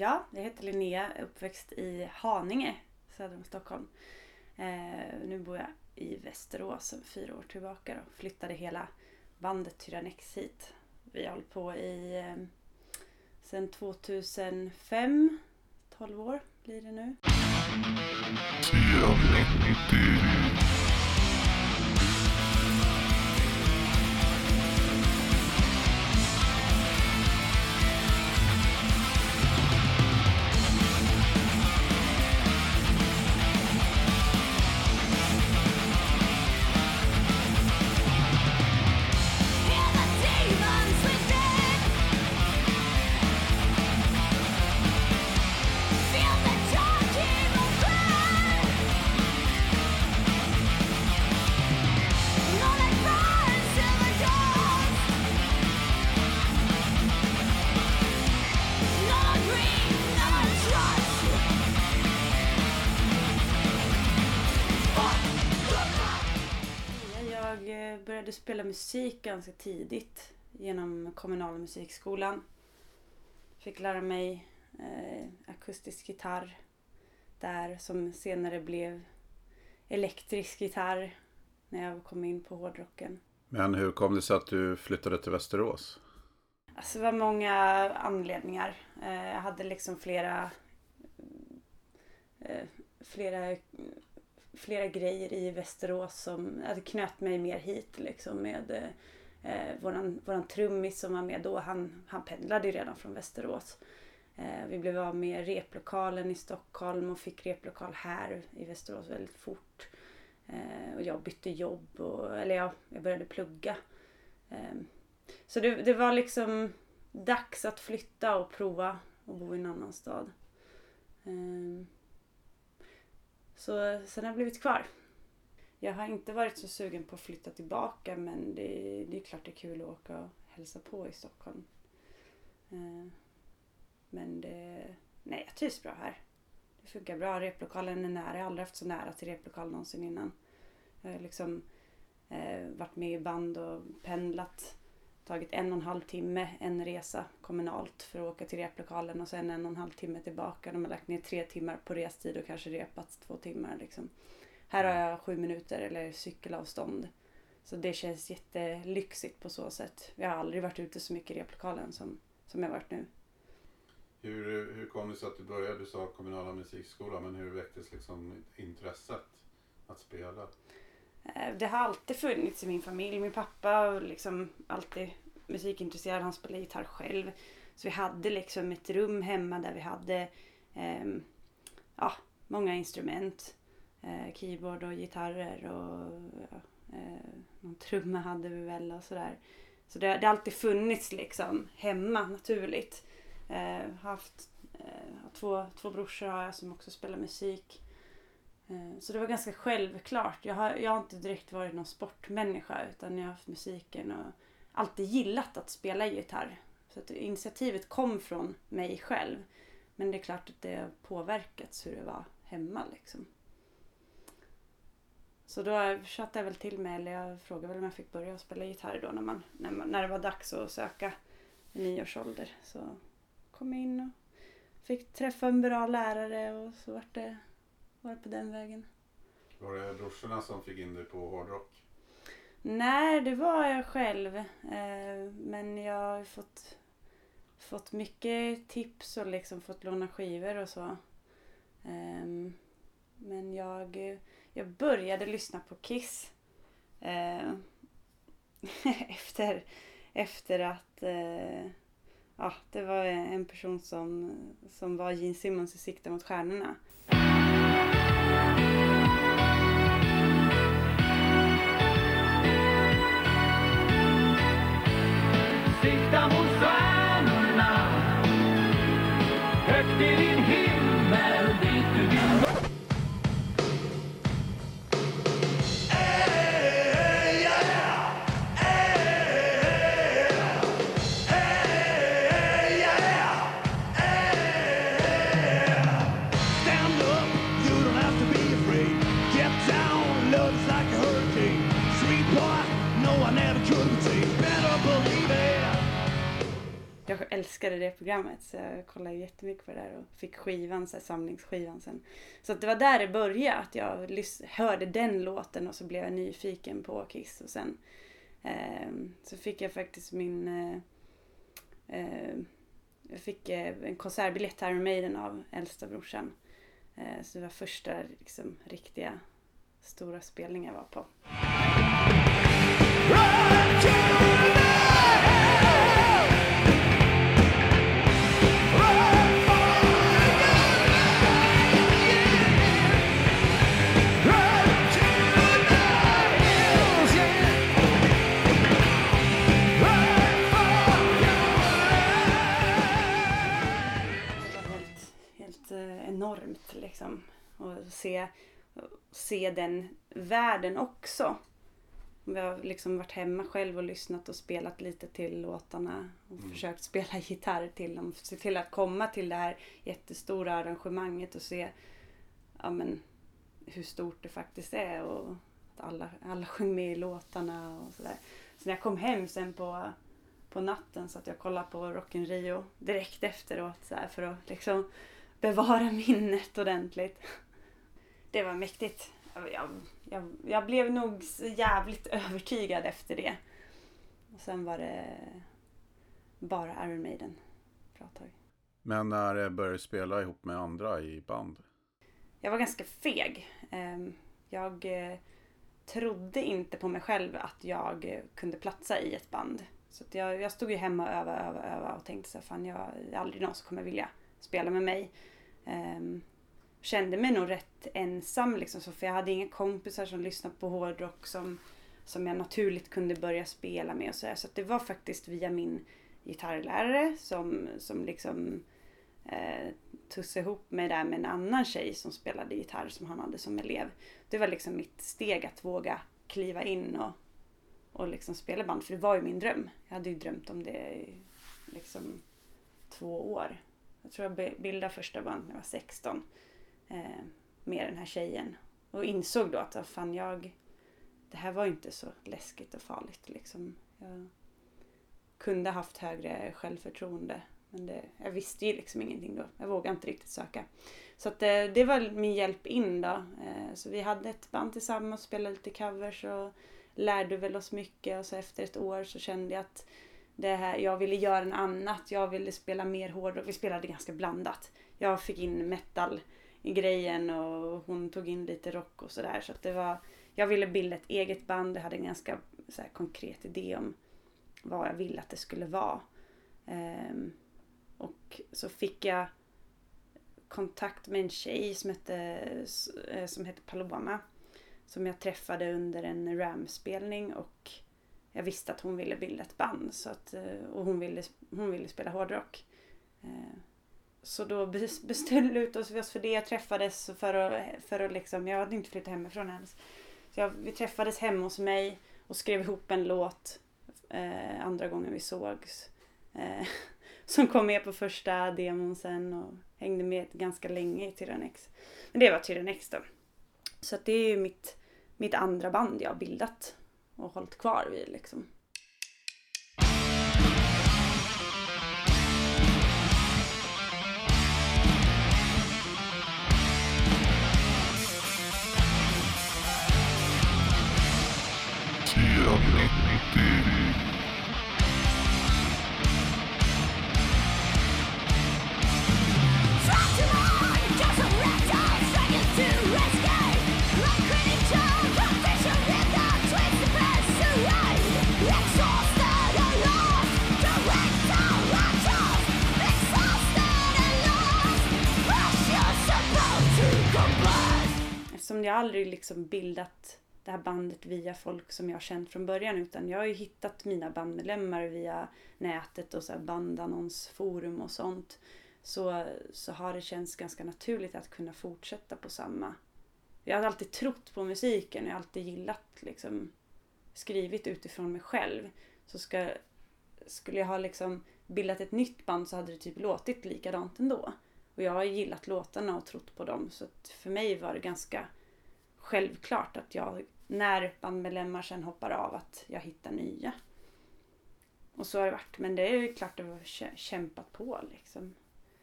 Ja, jag heter Linnea, uppväxt i Haninge söder om Stockholm. Eh, nu bor jag i Västerås sedan fyra år tillbaka och flyttade hela bandet Tyrannex hit. Vi har hållit på i eh, sedan 2005. 12 år blir det nu. Musik ganska tidigt genom kommunala musikskolan. Fick lära mig eh, akustisk gitarr där som senare blev elektrisk gitarr när jag kom in på hårdrocken. Men hur kom det sig att du flyttade till Västerås? Alltså det var många anledningar. Eh, jag hade liksom flera eh, flera flera grejer i Västerås som knöt mig mer hit liksom med eh, våran, våran trummis som var med då. Han, han pendlade ju redan från Västerås. Eh, vi blev av med replokalen i Stockholm och fick replokal här i Västerås väldigt fort. Eh, och jag bytte jobb och, eller ja, jag började plugga. Eh, så det, det var liksom dags att flytta och prova och bo i en annan stad. Eh, så sen har jag blivit kvar. Jag har inte varit så sugen på att flytta tillbaka men det, det är klart det är kul att åka och hälsa på i Stockholm. Eh, men det, nej jag trivs bra här. Det funkar bra. Replokalen är nära. Jag har aldrig haft så nära till replokal någonsin innan. Jag har liksom eh, varit med i band och pendlat. Tagit en och en halv timme en resa kommunalt för att åka till replokalen och sen en och en halv timme tillbaka. De har lagt ner tre timmar på restid och kanske repat två timmar. Liksom. Här har jag sju minuter eller cykelavstånd. Så det känns jättelyxigt på så sätt. Jag har aldrig varit ute så mycket i replokalen som, som jag varit nu. Hur, hur kom det sig att du började? Du sa kommunala musikskolan, men hur väcktes liksom intresset att spela? Eh, det har alltid funnits i min familj. Min pappa var liksom alltid musikintresserad. Han spelade gitarr själv. Så vi hade liksom ett rum hemma där vi hade eh, ja, många instrument. Eh, keyboard och gitarrer och eh, någon trumma hade vi väl och sådär. Så det, det har alltid funnits liksom hemma naturligt. Eh, haft eh, två, två brorsor har jag som också spelar musik. Eh, så det var ganska självklart. Jag har, jag har inte direkt varit någon sportmänniska utan jag har haft musiken och alltid gillat att spela gitarr. Så att initiativet kom från mig själv. Men det är klart att det har påverkats hur det var hemma liksom. Så då tjatade jag väl till mig, eller jag frågade väl om jag fick börja spela gitarr då när, man, när, man, när det var dags att söka i nioårsålder. Så kom jag in och fick träffa en bra lärare och så vart det, var det på den vägen. Var det brorsorna som fick in dig på hårdrock? Nej, det var jag själv. Eh, men jag har fått, fått mycket tips och liksom fått låna skivor och så. Ehm, men jag, jag började lyssna på Kiss. Eh, efter, efter att eh, ja, det var en person som, som var Gene Simmons i Sikta mot stjärnorna. Bye. älskade det programmet så jag kollade jättemycket på det där och fick skivan, så här, samlingsskivan sen. Så att det var där det började, att jag lys- hörde den låten och så blev jag nyfiken på Kiss och sen eh, så fick jag faktiskt min eh, eh, jag fick eh, en konsertbiljett till Iron Maiden av äldsta brorsan. Eh, så det var första liksom, riktiga stora spelningen jag var på. Se den världen också. Vi har liksom varit hemma själv och lyssnat och spelat lite till låtarna. Och Mm. försökt spela gitarr till dem. Se till att komma till det här jättestora arrangemanget och se ja, men, hur stort det faktiskt är. Och att alla, alla sjöng med i låtarna och sådär. Så när jag kom hem sen på, på natten så att jag kollade på Rock in Rio direkt efteråt så för att liksom bevara minnet ordentligt. Det var mäktigt. Jag, jag, jag blev nog jävligt övertygad efter det. Och sen var det bara Iron Maiden. Bra tag. Men när eh, började du spela ihop med andra i band? Jag var ganska feg. Ehm, Jag eh, trodde inte på mig själv att jag eh, kunde platsa i ett band. Så jag, jag stod ju hemma och övade, övade, övade och tänkte så här, fan jag är aldrig någon som kommer vilja spela med mig. Ehm, kände mig nog rätt ensam liksom, så för jag hade inga kompisar som lyssnade på hårdrock som, som jag naturligt kunde börja spela med och så. Så att det var faktiskt via min gitarrlärare som, som liksom eh, tussade ihop mig där med en annan tjej som spelade gitarr som han hade som elev. Det var liksom mitt steg att våga kliva in och, och liksom spela band. För det var ju min dröm. Jag hade ju drömt om det i liksom två år. Jag tror jag bildade första band när jag var 16. Eh, med den här tjejen. Och insåg då att ah, fan jag... Det här var ju inte så läskigt och farligt liksom. Jag kunde haft högre självförtroende. Men det, jag visste ju liksom ingenting då. Jag vågade inte riktigt söka. Så att det, det var min hjälp in då. Eh, Så vi hade ett band tillsammans, spelade lite covers och lärde väl oss mycket. Och så efter ett år så kände jag att det här, jag ville göra en annat. Jag ville spela mer hårdrock. Vi spelade ganska blandat. Jag fick in metal i grejen och hon tog in lite rock och sådär. Så att det var, jag ville bilda ett eget band. Jag hade en ganska så här, konkret idé om vad jag ville att det skulle vara. Um, och så fick jag kontakt med en tjej som hette, eh, som hette Paloma. Som jag träffade under en Ram-spelning och jag visste att hon ville bilda ett band. Så att, eh, och hon ville, hon ville spela hårdrock. Ehm, så då beställde ut oss oss för det. Träffades för att, för att liksom, jag hade inte flyttat hemifrån ens. Så jag, vi träffades hemma hos mig och skrev ihop en låt eh, andra gången vi sågs. Eh, som kom med på första demon sen och hängde med ganska länge i Tyrannex. Men det var Tyrannex då. Så att det är ju mitt, mitt andra band jag har bildat och hållit kvar vid liksom. Jag har aldrig liksom bildat det här bandet via folk som jag har känt från början utan jag har ju hittat mina bandmedlemmar via nätet och så här bandannonsforum och sånt. Så, så har det känts ganska naturligt att kunna fortsätta på samma. Jag har alltid trott på musiken, jag har alltid gillat liksom skrivit utifrån mig själv. Så ska, skulle jag ha liksom bildat ett nytt band så hade det typ låtit likadant ändå. Och jag har gillat låtarna och trott på dem så att för mig var det ganska självklart att jag, när bandmedlemmar sen hoppar av, att jag hittar nya. och så har det varit. Men det är ju klart det var kä- kämpat på liksom.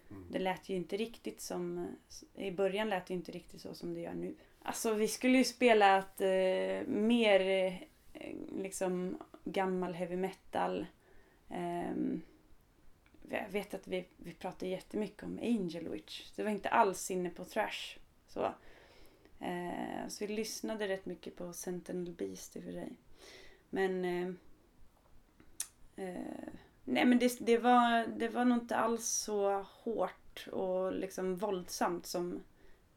Mm. Det lät ju inte riktigt som... I början lät det inte riktigt så som det gör nu. Alltså vi skulle ju spela ett, eh, mer eh, liksom gammal heavy metal. Ehm, jag vet att vi, vi pratade jättemycket om Angel Witch. Det var inte alls inne på thrash. Så, eh, så vi lyssnade rätt mycket på Sentinel Beast i och för sig. Men... Eh, eh, nej men det, det, var, det var nog inte alls så hårt och liksom våldsamt som,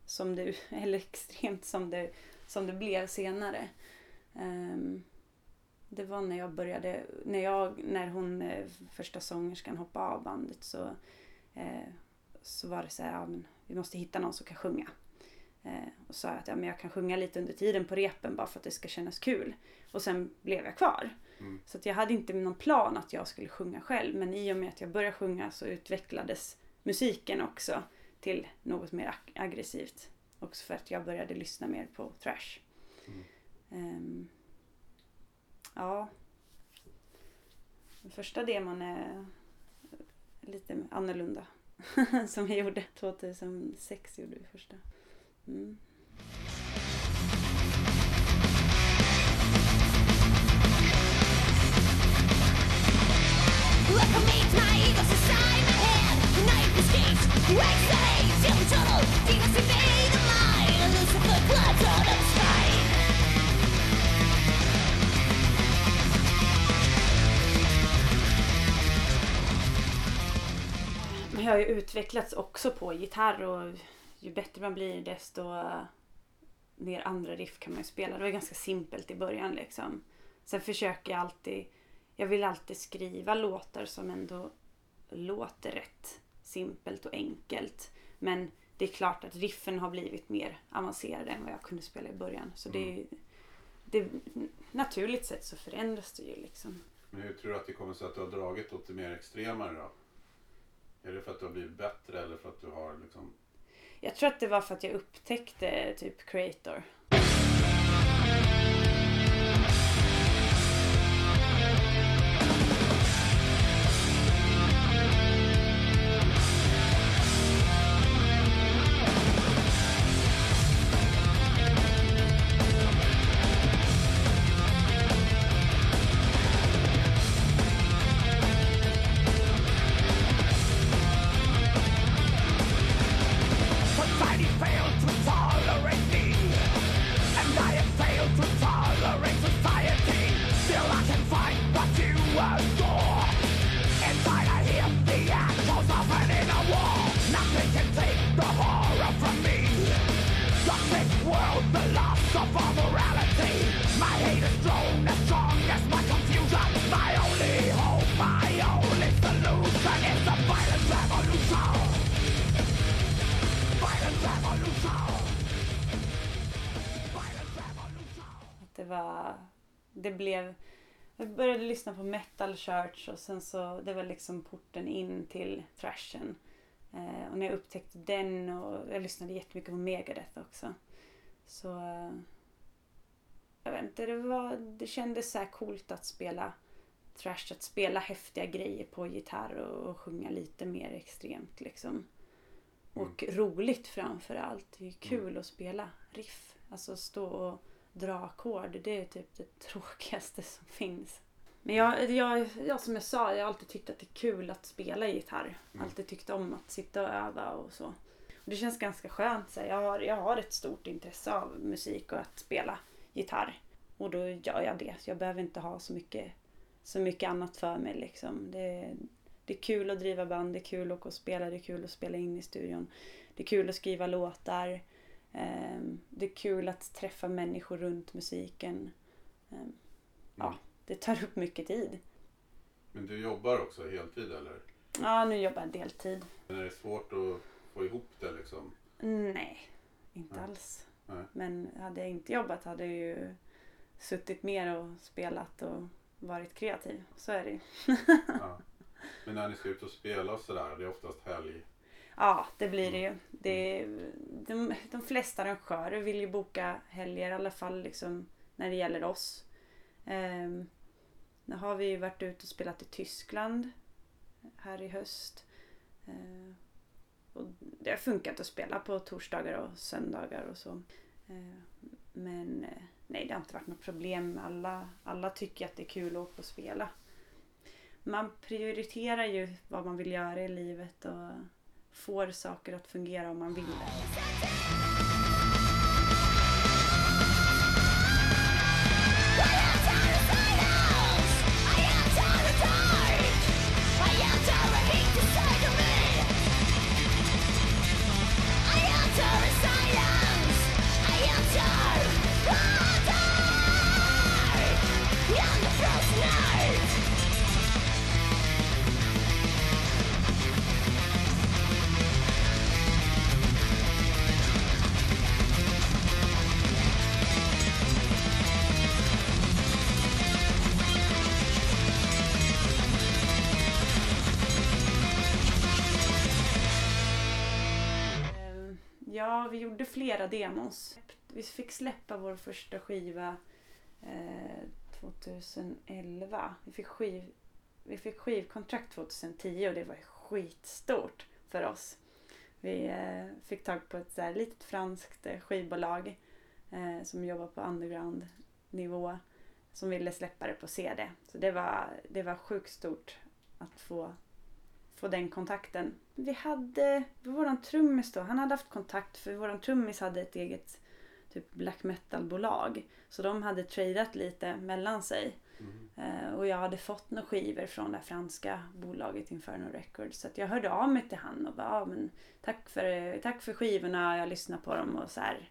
som det, eller extremt som det, som det blev senare. Ehm, det var när jag började, när, jag, när hon, eh, första sångerskan hoppade av bandet så, eh, så var det så här, ja, men vi måste hitta någon som kan sjunga. Eh, och sa att ja, men jag kan sjunga lite under tiden på repen bara för att det ska kännas kul. Och sen blev jag kvar. Mm. Så att jag hade inte någon plan att jag skulle sjunga själv. Men i och med att jag började sjunga så utvecklades musiken också till något mer ag- aggressivt. Också för att jag började lyssna mer på thrash. Mm. Ehm, ja. Den första demon är lite annorlunda. Som vi gjorde 2006 gjorde vi första. Mm. Jag har ju utvecklats också på gitarr och ju bättre man blir desto mer andra riff kan man ju spela. Det var ganska simpelt i början liksom. Sen försöker jag alltid, jag vill alltid skriva låtar som ändå låter rätt simpelt och enkelt. Men det är klart att riffen har blivit mer avancerade än vad jag kunde spela i början. Så det, är- det naturligt sett så förändras det ju liksom. Men hur tror du att det kommer sig att du har dragit åt det mer extremare då? Är det för att du har blivit bättre eller för att du har liksom... Jag tror att det var för att jag upptäckte typ Creator. Det var... Det blev... Jag började lyssna på metal church och sen så... Det var liksom porten in till thrashen. Eh, och när jag upptäckte den och jag lyssnade jättemycket på Megadeth också. Så... Eh, jag vet inte, det var... Det kändes så här coolt att spela thrash. Att spela häftiga grejer på gitarr och, och sjunga lite mer extremt liksom. Och roligt framför allt. Det är kul att spela riff. Alltså stå och dra ackord. Det är typ det tråkigaste som finns. Men jag, jag, jag som jag sa, jag har alltid tyckt att det är kul att spela gitarr. Mm. Alltid tyckt om att sitta och öva och så. Och det känns ganska skönt. Så här. jag, har, jag har ett stort intresse av musik och att spela gitarr. Och då gör jag det. Så jag behöver inte ha så mycket, så mycket annat för mig. Liksom. Det, det är kul att driva band, det är kul att åka och spela, det är kul att spela in i studion. Det är kul att skriva låtar. Ehm, Det är kul att träffa människor runt musiken. Ehm, Ja, Mm. det tar upp mycket tid. Men du jobbar också heltid eller? Ja, nu jobbar jag deltid. Men är det svårt att få ihop det liksom? Nej, inte Nej. alls. Nej. Men hade jag inte jobbat hade jag ju suttit mer och spelat och varit kreativ. Så är det ju. Ja. Men när ni ska ut och spela och sådär, det är oftast helg. Ja, det blir det ju. Det de, de flesta arrangörer vill ju boka helger i alla fall liksom, när det gäller oss. Ehm, Nu har vi ju varit ute och spelat i Tyskland här i höst. Eh, och det har funkat att spela på torsdagar och söndagar och så. Eh, men eh, nej, det har inte varit något problem. Alla, alla tycker att det är kul att åka och spela. Man prioriterar ju vad man vill göra i livet och får saker att fungera om man vill det. Ja, vi gjorde flera demos. Vi fick släppa vår första skiva eh, 2011. Vi fick, skiv, vi fick skivkontrakt 2010 och det var skitstort för oss. Vi eh, fick tag på ett så här litet franskt eh, skivbolag eh, som jobbar på underground nivå som ville släppa det på CD. Så det var, det var sjukt stort att få få den kontakten. Vi hade, våran trummis då, han hade haft kontakt för våran trummis hade ett eget typ black metal bolag. Så de hade tradat lite mellan sig. Eh, och jag hade fått några skivor från det franska bolaget Inferno Records. Så jag hörde av mig till han och bara, ah, men tack för, tack för skivorna, jag lyssnade på dem och så här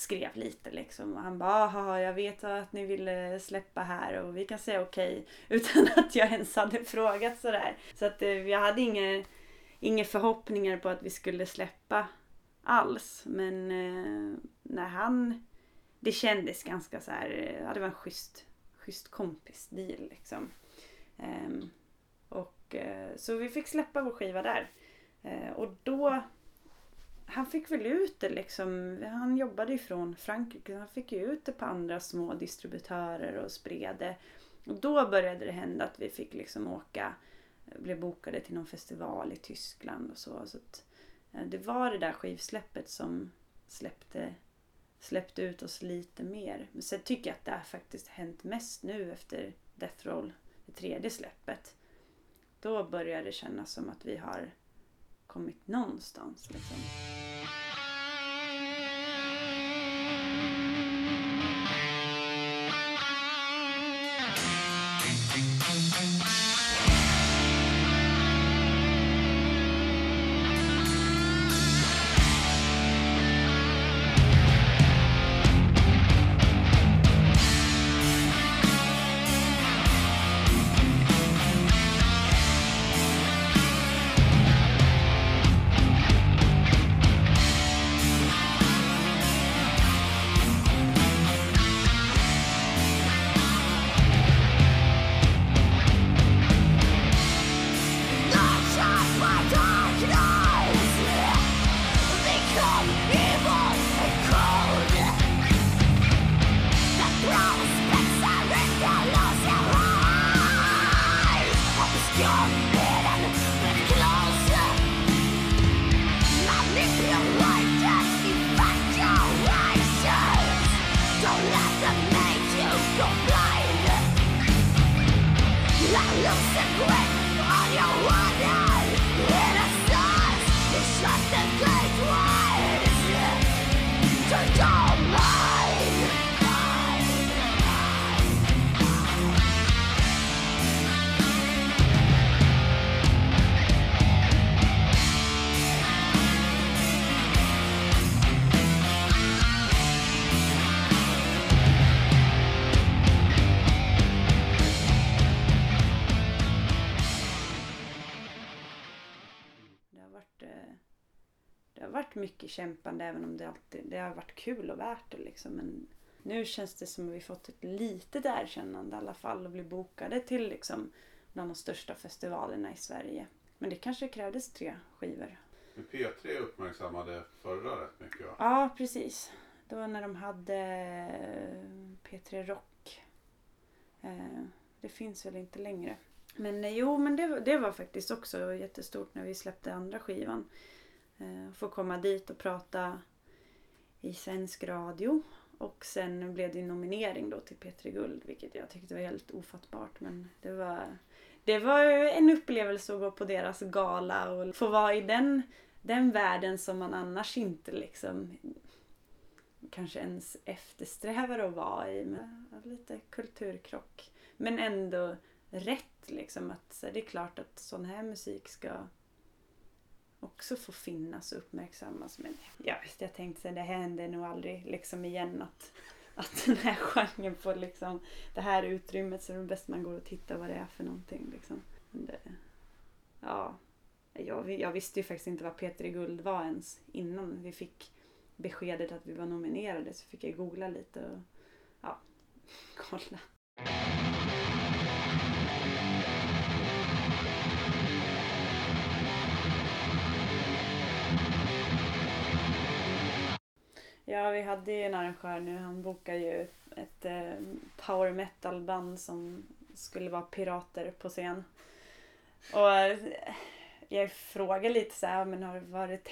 skrev lite liksom. Och han bara, aha, jag vet att ni ville släppa här och vi kan säga okej. Utan att jag ens hade frågat sådär. Så att eh, jag hade inga, inga förhoppningar på att vi skulle släppa alls. Men eh, när han, det kändes ganska så här, eh, ja det var en schysst, schysst kompis-deal liksom. Ehm, och så vi fick släppa vår skiva där. Och då han fick väl ut det liksom. Han jobbade ju från Frankrike. Han fick ju ut det på andra små distributörer och spred det. Och då började det hända att vi fick liksom åka, blev bokade till någon festival i Tyskland och så. så att, eh, det var det där skivsläppet som släppte, släppte ut oss lite mer. Men sen tycker jag att det har faktiskt hänt mest nu efter Death Roll, det tredje släppet. Då börjar det kännas som att vi har kommit någonstans. Liksom. Yeah. Kämpande även om det, alltid, det har varit kul och värt det. Liksom. Men nu känns det som att vi fått ett litet erkännande i alla fall och blir bokade till liksom, bland de största festivalerna i Sverige. Men det kanske krävdes tre skivor. Men P3 uppmärksammade förra rätt mycket va? Ja, precis. Det var när de hade eh, P3 Rock. Eh, det finns väl inte längre. Men eh, jo, men det, det var faktiskt också jättestort när vi släppte andra skivan. Eh, få komma dit och prata i svensk radio. Och sen blev det nominering då till P3 Guld, vilket jag tyckte var helt ofattbart. Men det var, det var en upplevelse att gå på deras gala och få vara i den, den världen som man annars inte liksom kanske ens eftersträvar att vara i. Men lite kulturkrock. Men ändå rätt liksom. Att så det är klart att sån här musik ska också få finnas och uppmärksammas. Men jag, visst, jag tänkte att det händer nog aldrig liksom igen att, att den här genren får liksom det här utrymmet så det är bäst man går och tittar vad det är för någonting. Liksom. Det, ja, jag, jag visste ju faktiskt inte vad P3 Guld var ens innan vi fick beskedet att vi var nominerade så fick jag googla lite och ja, kolla. Ja, vi hade ju en arrangör nu. Han bokade ju ett eh, power metal band som skulle vara pirater på scen. Och eh, jag frågade lite så här, men har det varit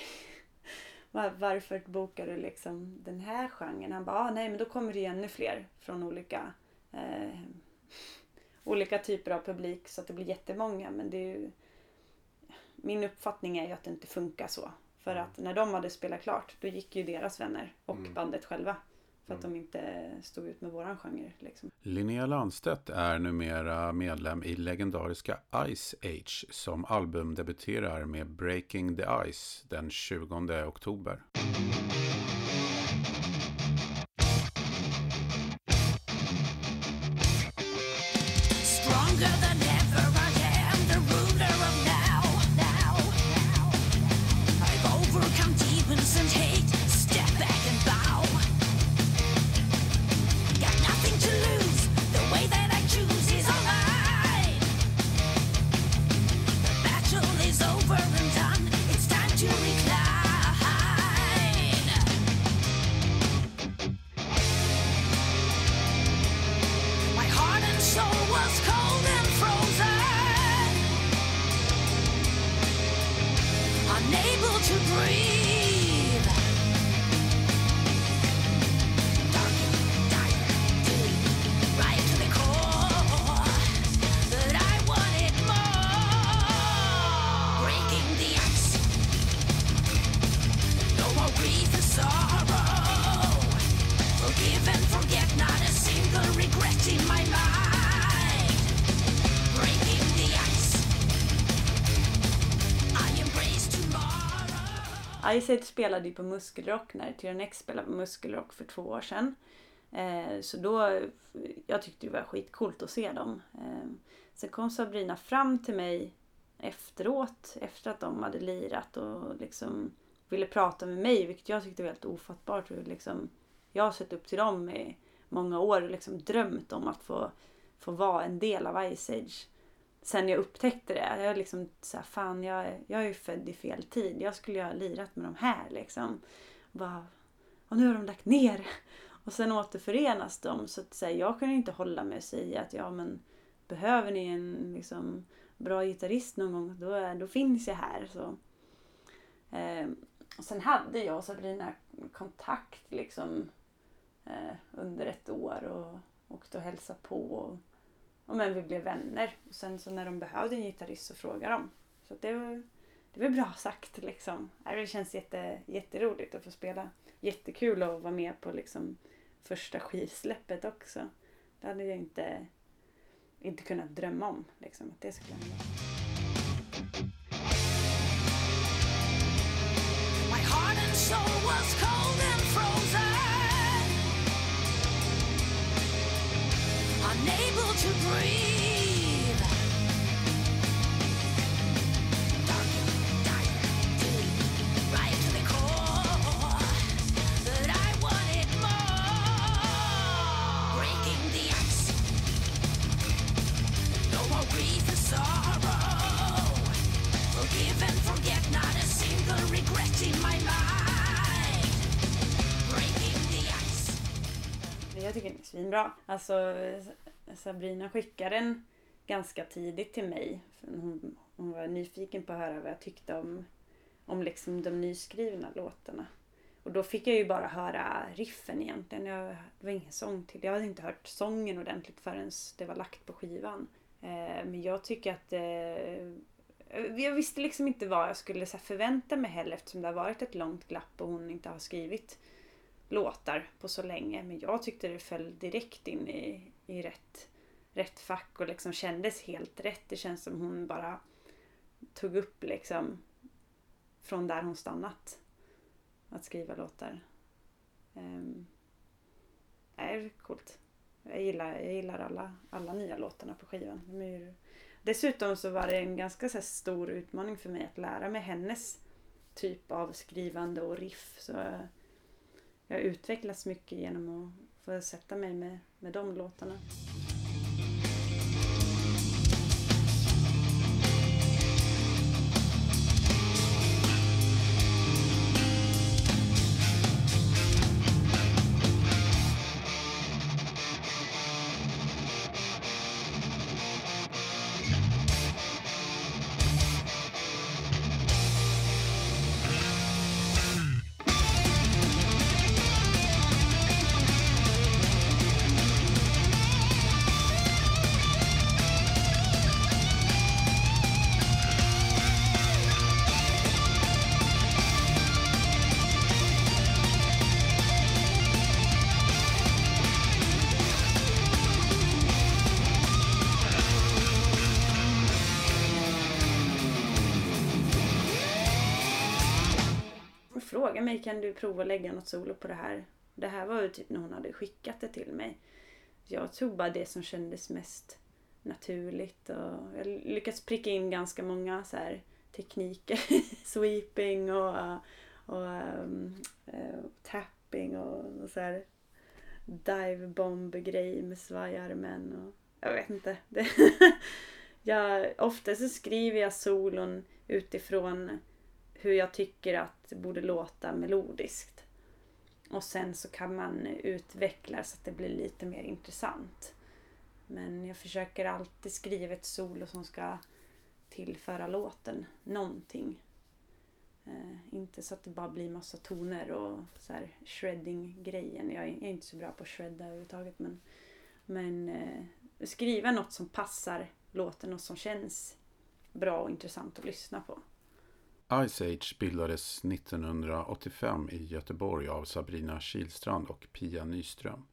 var, varför bokar du liksom den här genren? Han bara, ah, nej men då kommer det ju ännu fler från olika eh, olika typer av publik så att det blir jättemånga. Men det är ju, min uppfattning är ju att det inte funkar så. För att när de hade spelat klart då gick ju deras vänner och Mm. bandet själva. För att Mm. de inte stod ut med våran genre. Liksom. Linnea Landstedt är numera medlem i legendariska Ice Age som albumdebuterar med Breaking the Ice den 20 oktober. Unable to breathe. Ice Age spelade ju på Muskelrock när Tyrannex spelade på Muskelrock för två år sedan. Eh, så då, jag tyckte det var skitcoolt att se dem. Eh, sen kom Sabrina fram till mig efteråt, efter att de hade lirat och liksom ville prata med mig, vilket jag tyckte var helt ofattbart. Hur liksom, jag har sett upp till dem i många år och liksom drömt om att få, få vara en del av Ice Age. Sen jag upptäckte det, jag liksom så här, fan jag, är- jag är ju född i fel tid. Jag skulle ju ha lirat med de här liksom. Och, bara, och nu har de lagt ner. Och sen återförenas de. Så att så här, jag kunde inte hålla mig och säga att ja men behöver ni en liksom, bra gitarrist någon gång då, då finns jag här. Så. Eh, och sen hade jag och Sabrina kontakt liksom eh, under ett år och åkte och hälsade på. Och, och men vi blev vänner. Och sen så när de behövde en gitarrist så frågade de. Så det var, det var bra sagt liksom. Det känns jätte, jätteroligt att få spela. Jättekul att vara med på liksom första skivsläppet också. Det hade jag inte, inte kunnat drömma om. Liksom, att det skulle hända. Alltså, Sabrina skickade den ganska tidigt till mig. Hon, hon var nyfiken på att höra vad jag tyckte om, om liksom de nyskrivna låtarna. Och då fick jag ju bara höra riffen egentligen. Jag, det var ingen sång till. Jag hade inte hört sången ordentligt förrän det var lagt på skivan. Eh, men jag tycker att eh, jag visste liksom inte vad jag skulle så här, förvänta mig heller eftersom det har varit ett långt glapp och hon inte har skrivit låtar på så länge. Men jag tyckte det föll direkt in i, i rätt, rätt fack och liksom kändes helt rätt. Det känns som hon bara tog upp liksom från där hon stannat. Att skriva låtar. Um, det är coolt. Jag gillar, jag gillar alla, alla nya låtarna på skivan. De är ju, dessutom så var det en ganska så här, stor utmaning för mig att lära mig hennes typ av skrivande och riff. Så jag, utvecklas mycket genom att få sätta mig med, med de låtarna. Frågade mig kan du prova att lägga något solo på det här. Det här var ju typ när hon hade skickat det till mig. Jag tog bara det som kändes mest naturligt och jag lyckats pricka in ganska många så här tekniker. Sweeping och, och um, uh, tapping och, och så här dive bomb grej med svajarmen och jag vet inte. Det jag, ofta så skriver jag solon utifrån hur jag tycker att det borde låta melodiskt. Och sen så kan man utveckla så att det blir lite mer intressant. Men jag försöker alltid skriva ett solo som ska tillföra låten någonting. Eh, inte så att det bara blir massa toner och så här shredding-grejen. Jag är, jag är inte så bra på att shredda överhuvudtaget men, men eh, skriva något som passar låten och som känns bra och intressant att lyssna på. Ice Age bildades 1985 i Göteborg av Sabrina Kilstrand och Pia Nyström.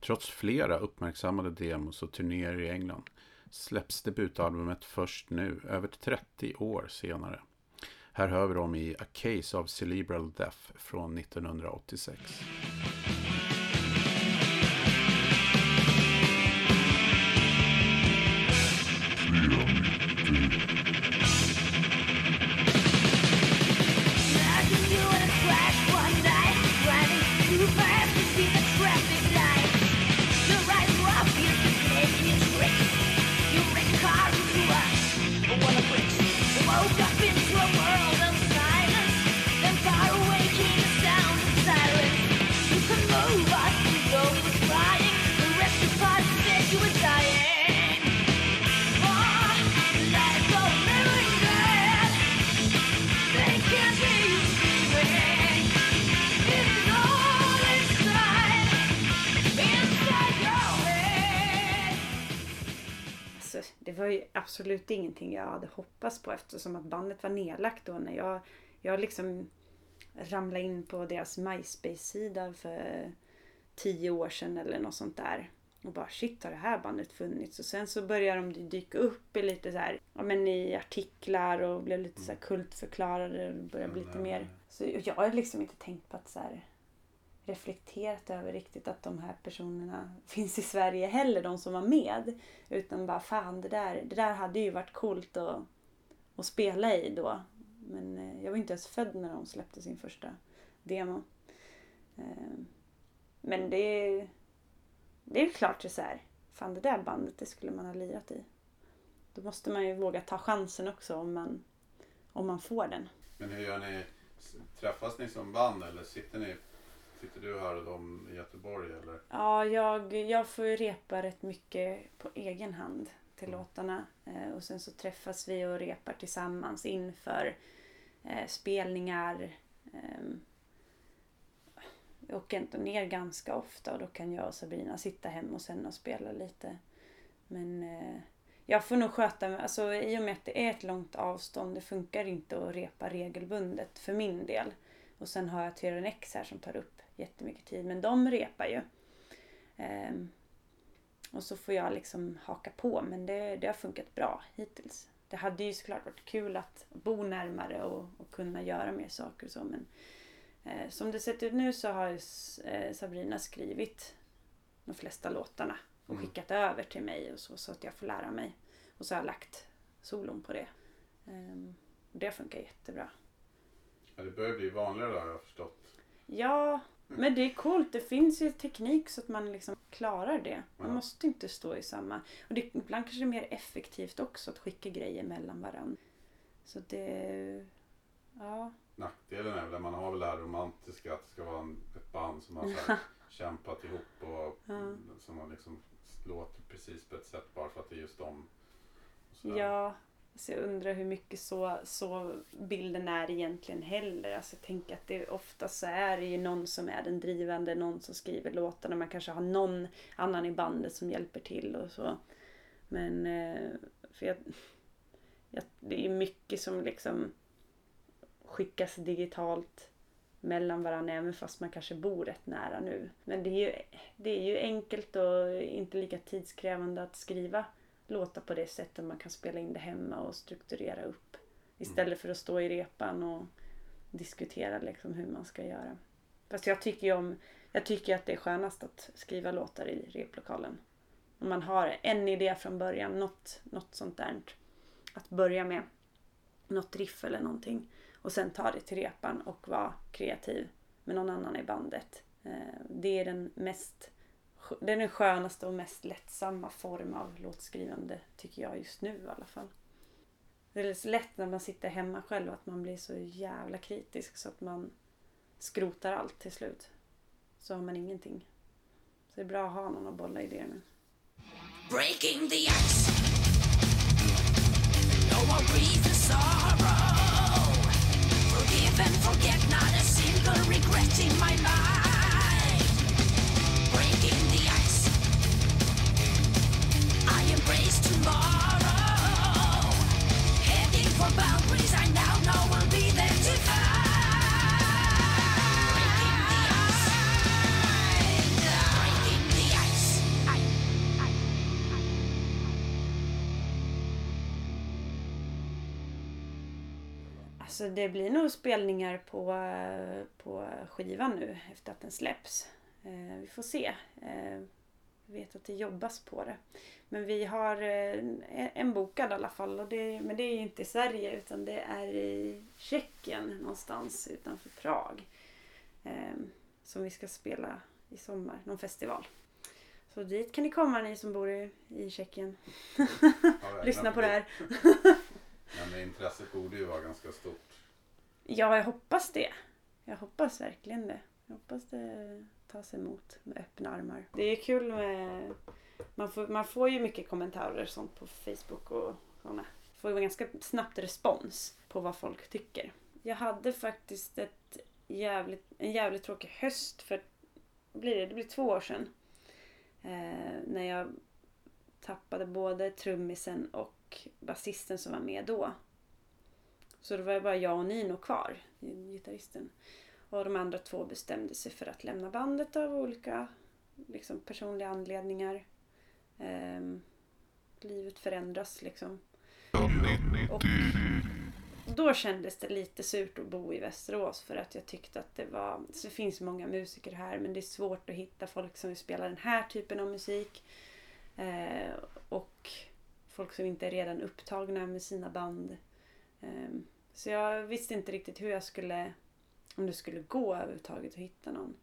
Trots flera uppmärksammade demos och turnéer i England släpps debutalbumet först nu, över 30 år senare. Här hör vi dem i A Case of Cerebral Death från 1986. Absolut ingenting jag hade hoppats på eftersom att bandet var nedlagt då när jag, jag liksom ramlade in på deras MySpace-sida för tio år sedan eller något sånt där. Och bara shit har det här bandet funnits? Och sen så började de dyka upp i lite så här, ja men i artiklar och blev lite så här kultförklarade och började bli lite mer. Så jag har liksom inte tänkt på att så här reflekterat över riktigt att de här personerna finns i Sverige heller, de som var med. Utan bara fan, det där, det där hade ju varit coolt att, att spela i då. Men eh, jag var inte ens född när de släppte sin första demo. Ehm, men det är, det är klart det är så här, fan det där bandet det skulle man ha lirat i. Då måste man ju våga ta chansen också om man, om man får den. Men hur gör ni? Träffas ni som band eller sitter ni Sitter du här och de i Göteborg eller? Ja, jag, jag får ju repa rätt mycket på egen hand till Mm. låtarna. Eh, och sen så träffas vi och repar tillsammans inför eh, spelningar. Eh, jag åker inte ner ganska ofta och då kan jag och Sabrina sitta hemma och sen och spela lite. Men eh, jag får nog sköta mig, alltså i och med att det är ett långt avstånd, det funkar inte att repa regelbundet för min del. Och sen har jag Tyrann X här som tar upp jättemycket tid, men de repar ju. Ehm, och så får jag liksom haka på, men det, det har funkat bra hittills. Det hade ju såklart varit kul att bo närmare och, och kunna göra mer saker och så, men eh, som det sett ut nu så har eh, Sabrina skrivit de flesta låtarna och Mm. skickat över till mig och så, så att jag får lära mig. Och så har jag lagt solon på det. Ehm, och det funkar jättebra. Ja, det börjar bli vanligare där har jag förstått. Ja, men det är coolt. Det finns ju teknik så att man liksom klarar det. Man Ja. måste inte stå i samma... Och det, ibland kanske det är mer effektivt också att skicka grejer mellan varandra. Så det... Ja. Nackdelen är väl att man har väl det här romantiska att det ska vara en, ett band som har så kämpat ihop och Ja. som har liksom låter precis på ett sätt bara för att det är just dem. Ja. Så jag undrar hur mycket så, så bilden är egentligen heller. Alltså jag tänker att det oftast så är det ju någon som är den drivande, någon som skriver låtarna. Man kanske har någon annan i bandet som hjälper till och så. Men eh, för jag, jag, det är ju mycket som liksom skickas digitalt mellan varandra även fast man kanske bor rätt nära nu. Men det är ju, det är ju enkelt och inte lika tidskrävande att skriva låtar på det sättet man kan spela in det hemma och strukturera upp. Istället för att stå i repan och diskutera liksom hur man ska göra. Fast jag tycker om, jag tycker att det är skönast att skriva låtar i replokalen. Om man har en idé från början, något, något sånt där. Att börja med något riff eller någonting. Och sen ta det till repan och vara kreativ med någon annan i bandet. Eh, Det är den mest det är den skönaste och mest lättsamma form av låtskrivande tycker jag just nu i alla fall. Det är så lätt när man sitter hemma själv att man blir så jävla kritisk så att man skrotar allt till slut. Så har man ingenting. Så det är bra att ha någon att bolla idéer med. breaking the ice. No one breathes sorrow. Forgive and forget, not a single regret in my mind. Alltså det blir nog spelningar på, på skivan nu efter att den släpps. Eh, vi får se. Eh, jag vet att det jobbas på det. Men vi har eh, en- bokad i alla fall. Och det, men det är ju inte i Sverige utan det är i Tjeckien någonstans utanför Prag. Eh, som vi ska spela i sommar, någon festival. Så dit kan ni komma ni som bor i, i Tjeckien. Ja, Lyssna på det här. Men det intresset borde ju vara ganska stort. Ja, jag hoppas det. Jag hoppas verkligen det. Jag hoppas det tas emot med öppna armar. Det är kul med... Man får, man får ju mycket kommentarer och sånt på Facebook och sådana. Får ju ganska snabbt respons på vad folk tycker. Jag hade faktiskt ett jävligt, en jävligt tråkig höst för blir det? Det blir två år sedan. Eh, när jag tappade både trummisen och basisten som var med då. Så då var det bara jag och Nino kvar, gitarristen. Och de andra två bestämde sig för att lämna bandet av olika liksom, personliga anledningar. Eh, livet förändras liksom. Och då kändes det lite surt att bo i Västerås för att jag tyckte att det var... Så det finns många musiker här men det är svårt att hitta folk som vill spela den här typen av musik. Eh, och folk som inte är redan upptagna med sina band. Eh, så jag visste inte riktigt hur jag skulle, om det skulle gå överhuvudtaget att hitta någon.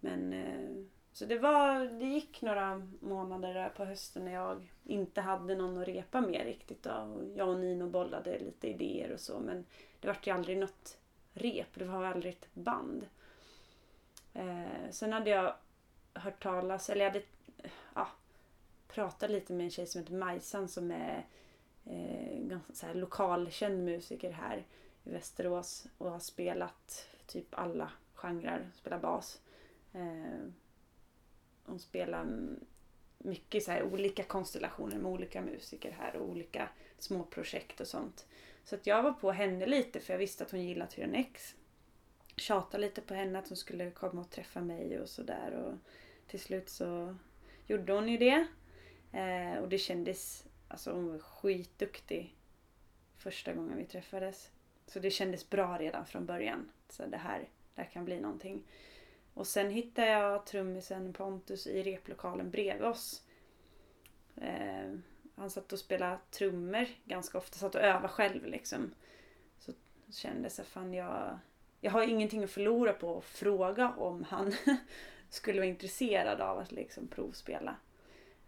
Men eh, så det var, det gick några månader där på hösten när jag inte hade någon att repa med riktigt då. Jag och Nino bollade lite idéer och så men det vart ju aldrig något rep, det var aldrig ett band. Eh, sen hade jag hört talas, eller jag hade ja, pratat lite med en tjej som heter Majsan som är eh, ganska så här, lokalkänd musiker här i Västerås och har spelat typ alla genrer, spelar bas. Eh, hon spelar mycket så här olika konstellationer med olika musiker här och olika små projekt och sånt. Så att jag var på henne lite för jag visste att hon gillade Tyrann X. Tjatade lite på henne att hon skulle komma och träffa mig och sådär och till slut så gjorde hon ju det. Eh, och det kändes, alltså hon var skitduktig första gången vi träffades. Så det kändes bra redan från början. Så det här, det här kan bli någonting. Och sen hittade jag trummisen Pontus i replokalen bredvid oss. Eh, han satt och spelade trummor ganska ofta, satt och övade själv liksom. Så kände jag fan jag, jag har ingenting att förlora på att fråga om han skulle vara intresserad av att liksom provspela.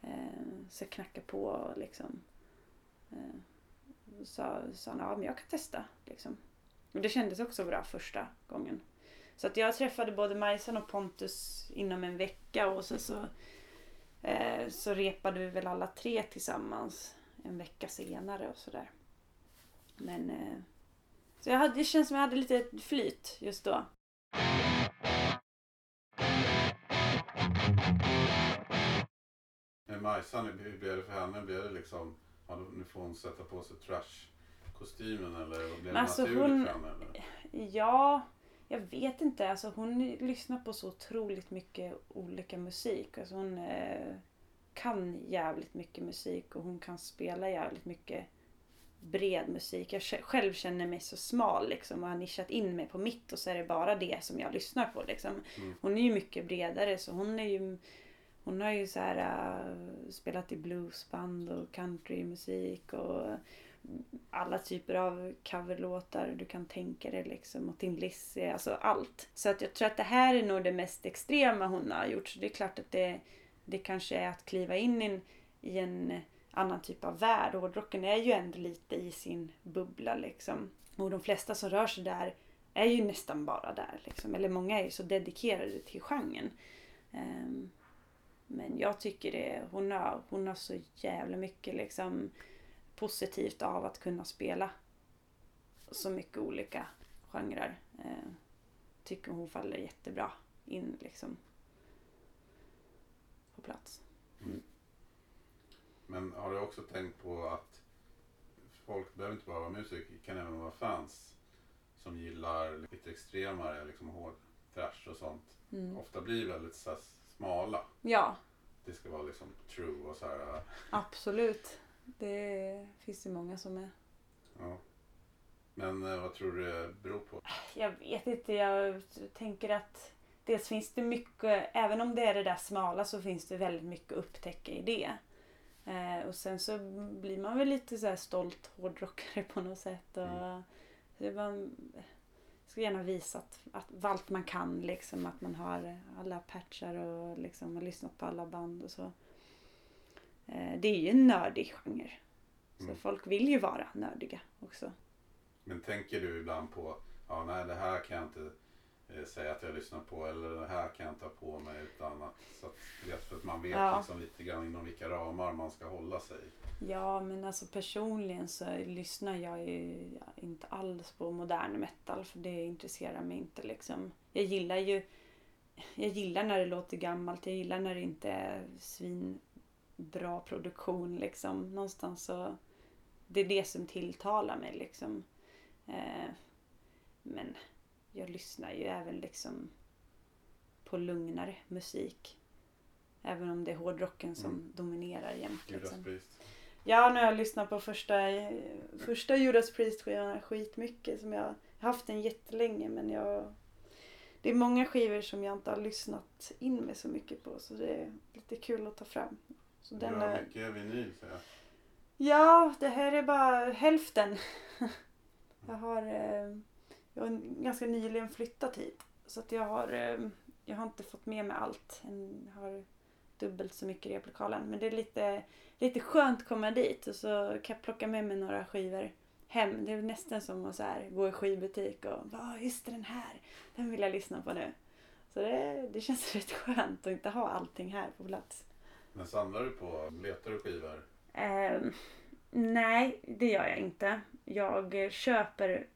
Eh, så jag knackade på och liksom eh, sa, sa han, ja men jag kan testa. Liksom. Och det kändes också bra första gången. Så att jag träffade både Majsan och Pontus inom en vecka och så, så, eh, så repade vi väl alla tre tillsammans en vecka senare och sådär. Men eh, så jag hade, det känns som jag hade lite flyt just då. Med Majsan, hur blev det för henne? Blev det liksom, ja, nu får hon sätta på sig trash-kostymen eller blev det alltså naturligt hon- för henne? Eller? Ja, jag vet inte. Alltså hon lyssnar på så otroligt mycket olika musik. Alltså hon eh, kan jävligt mycket musik och hon kan spela jävligt mycket bred musik. Jag sj- själv känner mig så smal liksom och har nischat in mig på mitt och så är det bara det som jag lyssnar på liksom. Mm. Hon är ju mycket bredare så hon är ju hon har ju så här äh, spelat i bluesband och countrymusik och alla typer av coverlåtar du kan tänka dig liksom. Och Tin Lizzy, alltså allt. Så att jag tror att det här är nog det mest extrema hon har gjort. Så det är klart att det, det kanske är att kliva in i en, i en annan typ av värld. Hårdrocken är ju ändå lite i sin bubbla liksom. Och de flesta som rör sig där är ju nästan bara där liksom. Eller många är ju så dedikerade till genren. Um, men jag tycker det, hon har, hon har så jävla mycket liksom positivt av att kunna spela så mycket olika genrer. Eh, tycker hon faller jättebra in liksom på plats. Men har du också tänkt på att folk behöver inte bara vara musiker, kan även vara fans som gillar lite extremare, liksom hård thrash och sånt. Mm. Ofta blir väldigt så smala. Ja, Det ska vara liksom true och så här. äh, absolut. Det finns det många som är. Ja. Men eh, vad tror du det beror på? Jag vet inte, jag tänker att dels finns det mycket, även om det är det där smala så finns det väldigt mycket att upptäcka i det. Eh, och sen så blir man väl lite så här stolt hårdrockare på något sätt. Och Mm. så man ska gärna visa att, att allt man kan liksom, att man har alla patchar och liksom har lyssnat på alla band och så. Eh, det är ju en nördig genre. Så Mm. folk vill ju vara nördiga också. Men tänker du ibland på, ja nej det här kan jag inte eh, säga att jag lyssnar på eller det här kan jag inte ha på mig utan att, så att, för att man vet Ja. liksom lite grann inom vilka ramar man ska hålla sig. Ja, men alltså personligen så lyssnar jag ju inte alls på modern metal för det intresserar mig inte liksom. Jag gillar ju jag gillar när det låter gammalt, jag gillar när det inte är svinbra produktion liksom. Någonstans så det är det som tilltalar mig liksom. Eh, men jag lyssnar ju även liksom på lugnare musik. Även om det är hårdrocken som Mm. dominerar jämt. Judas Liksom. Priest. Ja, nu har jag lyssnat på första, första Judas Priest-skivan skitmycket. Som jag har haft den jättelänge men jag... Det är många skivor som jag inte har lyssnat in mig så mycket på så det är lite kul att ta fram. Så den är... mycket vinyl säger jag. Ja, det här är bara hälften. Jag har, eh, jag har ganska nyligen flyttat hit. Så att jag har, eh, jag har inte fått med mig allt. Jag har dubbelt så mycket i replokalen. Men det är lite, lite skönt att komma dit och så kan jag plocka med mig några skivor hem. Det är nästan som att så här, gå i skivbutik och bara, "Ah, just den här, den vill jag lyssna på nu. Så det, det känns rätt skönt att inte ha allting här på plats. Men samlar du på, letar du skivor? Eh, nej, det gör jag inte. Jag köper...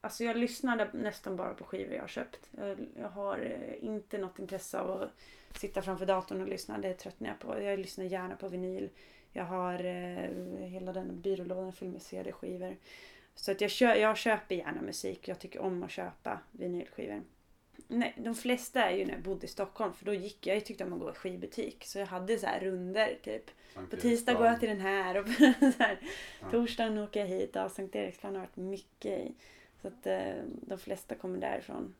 Alltså jag lyssnar nästan bara på skivor jag har köpt. Jag, jag har eh, inte något intresse av att sitta framför datorn och lyssna. Det tröttnar jag på. Jag lyssnar gärna på vinyl. Jag har eh, hela den byrålådan full med CD-skivor. Så att jag, kö- jag köper gärna musik. Jag tycker om att köpa vinylskivor. Nej, de flesta är ju när jag bodde i Stockholm för då gick jag, jag tyckte om att gå i skivbutik. Så jag hade så här runder typ. Sankt På tisdag går jag till den här och på så här, Ja. torsdagen åker jag hit. Ja, Sankt Eriksplan har varit mycket i. Så att eh, de flesta kommer därifrån.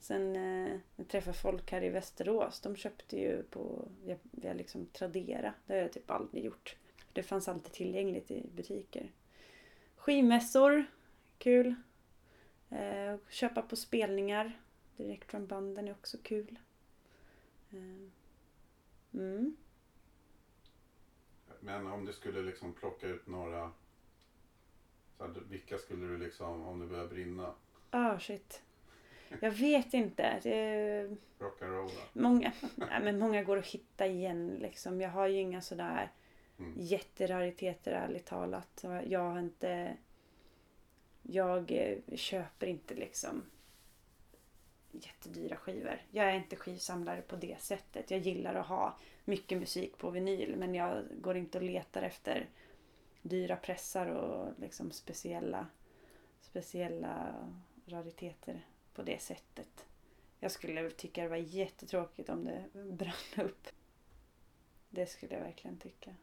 Sen eh, jag träffade folk här i Västerås. De köpte ju på via, via liksom Tradera. Det har jag typ aldrig gjort. Det fanns alltid tillgängligt i butiker. Skivmässor. Kul. Eh, köpa på spelningar. Direkt från banden är också kul. Eh, mm. Men om du skulle liksom plocka ut några, så här, vilka skulle du liksom, om det börjar brinna, Ah shit. Jag vet inte. Det är rock'n'rolla? många, nej, men många går att hitta igen liksom. Jag har ju inga sådär Mm. jätterariteter ärligt talat. Jag har inte... Jag eh, köper inte liksom jättedyra skivor. Jag är inte skivsamlare på det sättet. Jag gillar att ha mycket musik på vinyl men jag går inte och letar efter dyra pressar och liksom speciella, speciella rariteter på det sättet. Jag skulle tycka det var jättetråkigt om det brann upp. Det skulle jag verkligen tycka.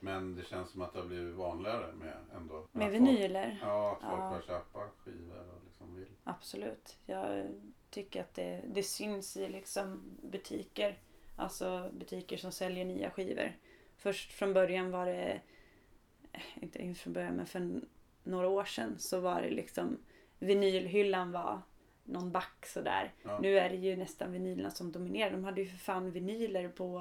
Men det känns som att det har blivit vanligare med ändå. Med vinyler? Folk, ja, att folk Ja. börjar köpa skivor och liksom vill. Absolut. Jag tycker att det, det syns i liksom butiker. Alltså butiker som säljer nya skivor. Först från början var det, eh, inte inte från början men för några år sedan så var det liksom vinylhyllan var någon back sådär. Ja. Nu är det ju nästan vinylerna som dominerar. De hade ju för fan vinyler på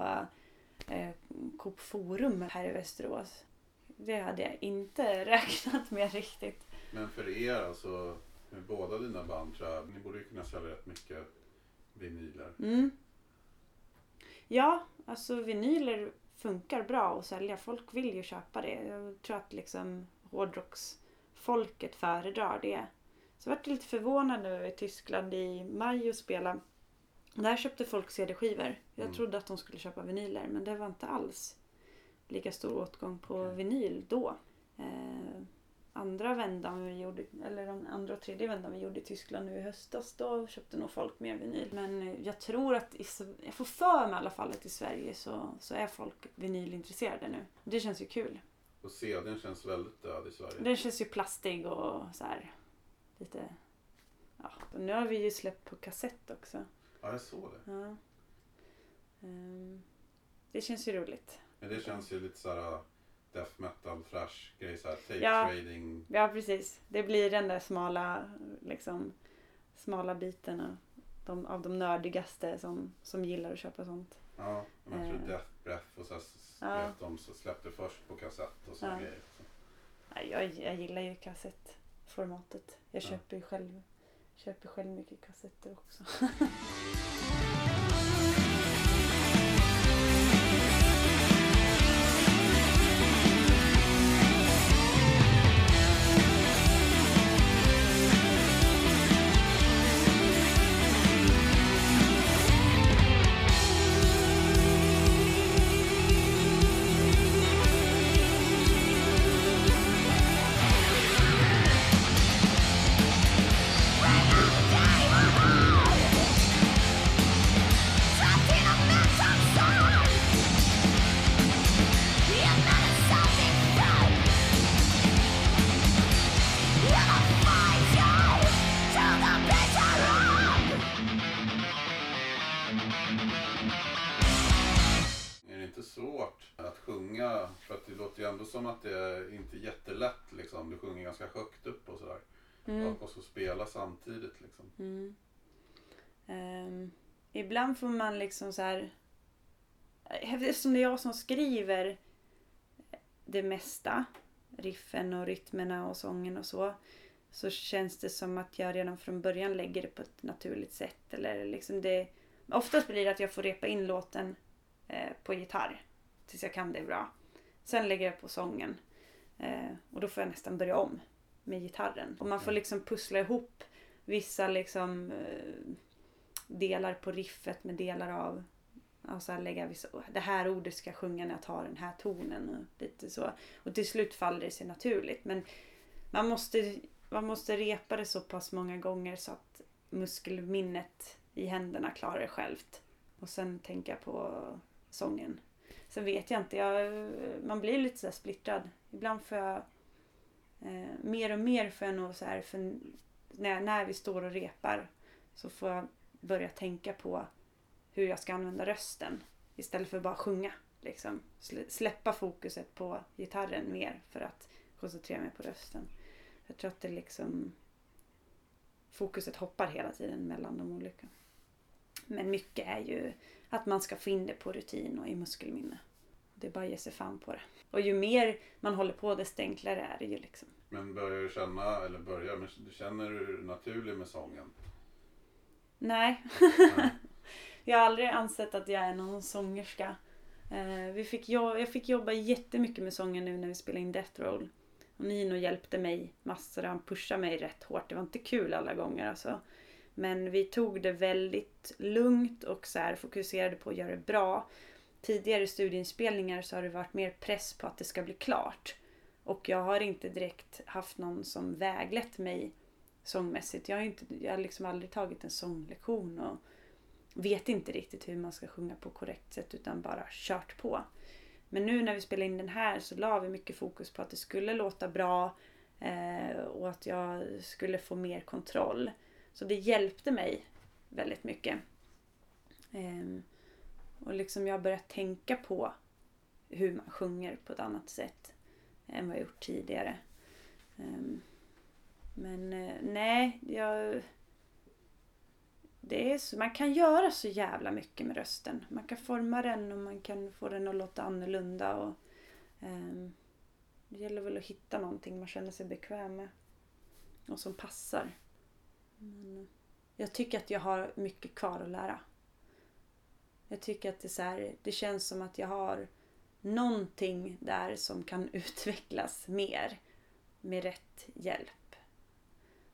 eh, Coop Forum här i Västerås. Det hade jag inte räknat med riktigt. Men för er alltså, med båda dina band tror jag, ni borde ju kunna sälja rätt mycket vinyler. Mm. Ja, alltså vinyler funkar bra att sälja. Folk vill ju köpa det. Jag tror att liksom hårdrocksfolket föredrar det. Så jag vart lite förvånad när vi var i Tyskland i maj och spela. Där köpte folk CD-skivor. Jag Mm. trodde att de skulle köpa vinyler men det var inte alls lika stor åtgång på Okej. vinyl då. Eh, andra vändan vi gjorde, eller den andra och tredje vändan vi gjorde i Tyskland nu i höstas, då köpte nog folk mer vinyl. Men eh, jag tror att, i, jag får för mig i alla fall att i Sverige så, så är folk vinylintresserade nu. Det känns ju kul. Och CDn känns väldigt död i Sverige. Den känns ju plastig och så här lite... Ja, nu har vi ju släppt på kassett också. Ja, jag såg det. Ja. Ehm, det känns ju roligt. Men det känns ju lite såhär death metal, thrash grej såhär, tape Ja. trading. Ja, precis. Det blir den där smala, liksom, smala biten av de, av de nördigaste som, som gillar att köpa sånt. Ja, men jag tror Eh. Death Breath och så här, Ja. de så släppte först på kassett och såna Ja. grejer. Så. Jag, jag gillar ju kassettformatet. Jag Ja. köper ju själv, köper själv mycket kassetter också. att det är inte jättelätt liksom. Du sjunger ganska högt upp och sådär. Mm. Och, så spela samtidigt liksom. Mm. Ehm, ibland får man liksom så här... Eftersom det är jag som skriver det mesta, riffen och rytmerna och sången och så. så känns det som att jag redan från början lägger det på ett naturligt sätt. Eller liksom det, oftast blir det att jag får repa in låten eh, på gitarr tills jag kan det bra. Sen lägger jag på sången eh, och då får jag nästan börja om med gitarren. Och man får liksom pussla ihop vissa liksom eh, delar på riffet med delar av och så här lägga vissa, det här ordet ska jag sjunga när jag tar den här tonen och lite så. Och till slut faller det sig naturligt. Men man måste, man måste repa det så pass många gånger så att muskelminnet i händerna klarar det självt. Och sen tänka på sången. Sen vet jag inte, jag, man blir lite så splittrad. Ibland får jag eh, mer och mer får jag nog så här, för när, när vi står och repar så får jag börja tänka på hur jag ska använda rösten istället för att bara sjunga. Liksom. Släppa fokuset på gitarren mer för att koncentrera mig på rösten. Jag tror att det liksom fokuset hoppar hela tiden mellan de olika. Men mycket är ju att man ska få in det på rutin och i muskelminne. Det är bara att ge sig fan på det. Och ju mer man håller på desto enklare är det ju liksom. Men börjar du känna, eller börjar, men känner du dig naturlig med sången? Nej. Nej. jag har aldrig ansett att jag är någon sångerska. Eh, vi fick jag fick jobba jättemycket med sången nu när vi spelade in Death Roll. Och Nino hjälpte mig massor. Han pushade mig rätt hårt. Det var inte kul alla gånger alltså. Men vi tog det väldigt lugnt och så här fokuserade på att göra det bra. Tidigare studieinspelningar så har det varit mer press på att det ska bli klart. Och jag har inte direkt haft någon som väglett mig sångmässigt. Jag har, inte, jag har liksom aldrig tagit en sånglektion och vet inte riktigt hur man ska sjunga på korrekt sätt utan bara kört på. Men nu när vi spelade in den här så la vi mycket fokus på att det skulle låta bra eh, och att jag skulle få mer kontroll. Så det hjälpte mig väldigt mycket. Eh, och liksom jag har börjat tänka på hur man sjunger på ett annat sätt än vad jag gjort tidigare. Eh, men eh, nej, jag... Det är så, man kan göra så jävla mycket med rösten. Man kan forma den och man kan få den att låta annorlunda. Och, ehm, det gäller väl att hitta någonting man känner sig bekväm med. Och som passar. Men, jag tycker att jag har mycket kvar att lära. Jag tycker att det, är så här, det känns som att jag har någonting där som kan utvecklas mer med rätt hjälp.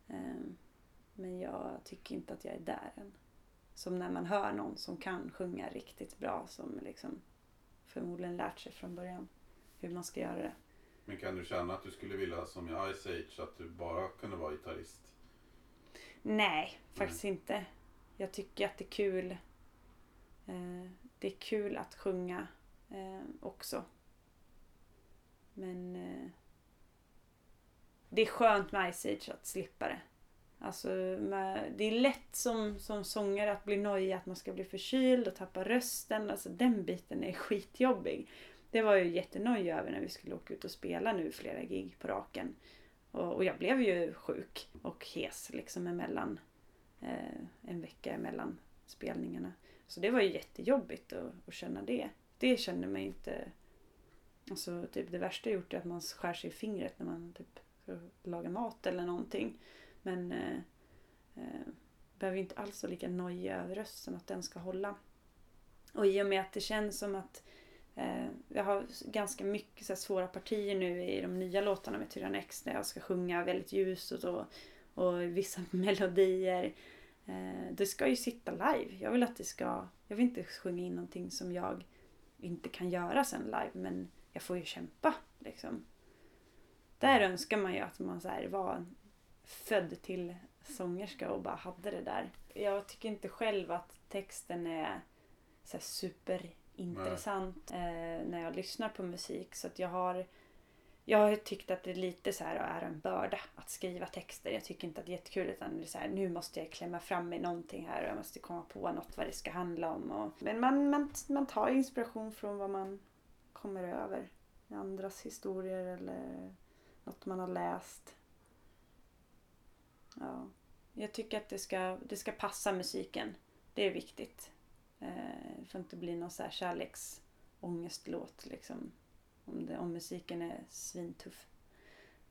Ehm, men jag tycker inte att jag är där än. Som när man hör någon som kan sjunga riktigt bra som liksom förmodligen lärt sig från början hur man ska göra det. Men kan du känna att du skulle vilja, som i Ice Age, att du bara kunde vara gitarrist? Nej, faktiskt inte. Jag tycker att det är kul. Eh, det är kul att sjunga eh, också. Men eh, det är skönt med Ice Age att slippa det. Alltså, med, det är lätt som, som sångare att bli nojig att man ska bli förkyld och tappa rösten. Alltså den biten är skitjobbig. Det var jag jättenojig över när vi skulle åka ut och spela nu flera gig på raken. Och, och jag blev ju sjuk och hes liksom emellan eh, en vecka emellan spelningarna. Så det var ju jättejobbigt att, att känna det. Det kände man inte... Alltså typ det värsta jag gjort är att man skär sig i fingret när man typ ska laga mat eller någonting. Men eh, eh, behöver inte alls vara lika nojig över rösten att den ska hålla. Och i och med att det känns som att eh, Eh, jag har ganska mycket så här, svåra partier nu i de nya låtarna med Tyrann X där jag ska sjunga väldigt ljust och så. Och vissa melodier. Eh, det ska ju sitta live. Jag vill att det ska... Jag vill inte sjunga in någonting som jag inte kan göra sen live men jag får ju kämpa liksom. Där önskar man ju att man så här var född till sångerska och bara hade det där. Jag tycker inte själv att texten är så här intressant eh, när jag lyssnar på musik. Så att jag har jag har tyckt att det är lite så här är en börda att skriva texter. Jag tycker inte att det är jättekul utan det är så här, nu måste jag klämma fram mig någonting här och jag måste komma på något vad det ska handla om. Och, men man, man, man tar inspiration från vad man kommer över. Andras historier eller något man har läst. Ja. Jag tycker att det ska, det ska passa musiken. Det är viktigt. Eh, det får inte bli någon så här kärleksångestlåt liksom. Om, det, om musiken är svintuff.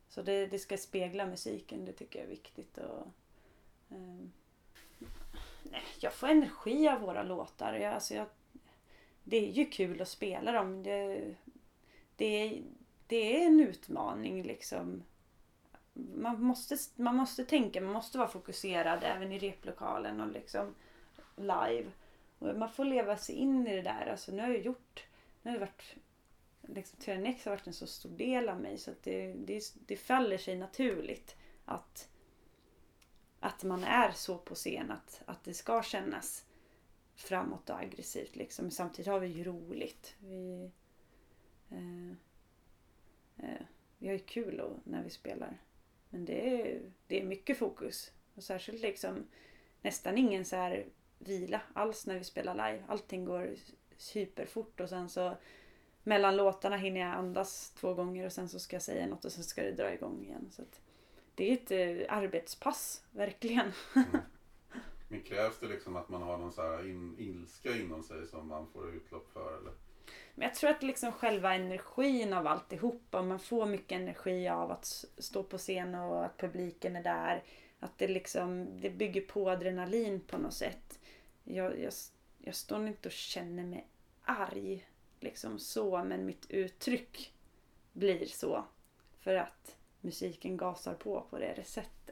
Så det, det ska spegla musiken, det tycker jag är viktigt. Och, eh, jag får energi av våra låtar. Jag, alltså jag, det är ju kul att spela dem. Det, det, är- det är en utmaning liksom. Man måste, man måste tänka, man måste vara fokuserad även i replokalen och liksom live. Och man får leva sig in i det där. Alltså nu har jag gjort, nu har det varit liksom, Tyrannex har varit en så stor del av mig så att det, det, det faller sig naturligt att, att man är så på scen att, att det ska kännas framåt och aggressivt. Liksom. Samtidigt har vi ju roligt. Vi, eh, eh, vi har ju kul då, när vi spelar. Men det är, det är mycket fokus. Och särskilt liksom nästan ingen så här vila alls när vi spelar live. Allting går superfort och sen så mellan låtarna hinner jag andas två gånger och sen så ska jag säga något och sen ska det dra igång igen. Så det är ett eh, arbetspass, verkligen. Men krävs det liksom att man har någon så här in, ilska inom sig som man får utlopp för? Eller? Men jag tror att liksom själva energin av alltihopa, man får mycket energi av att stå på scen och att publiken är där. Att det liksom, det bygger på adrenalin på något sätt. Jag, jag, jag står inte och känner mig arg liksom så, men mitt uttryck blir så. För att musiken gasar på på det sättet.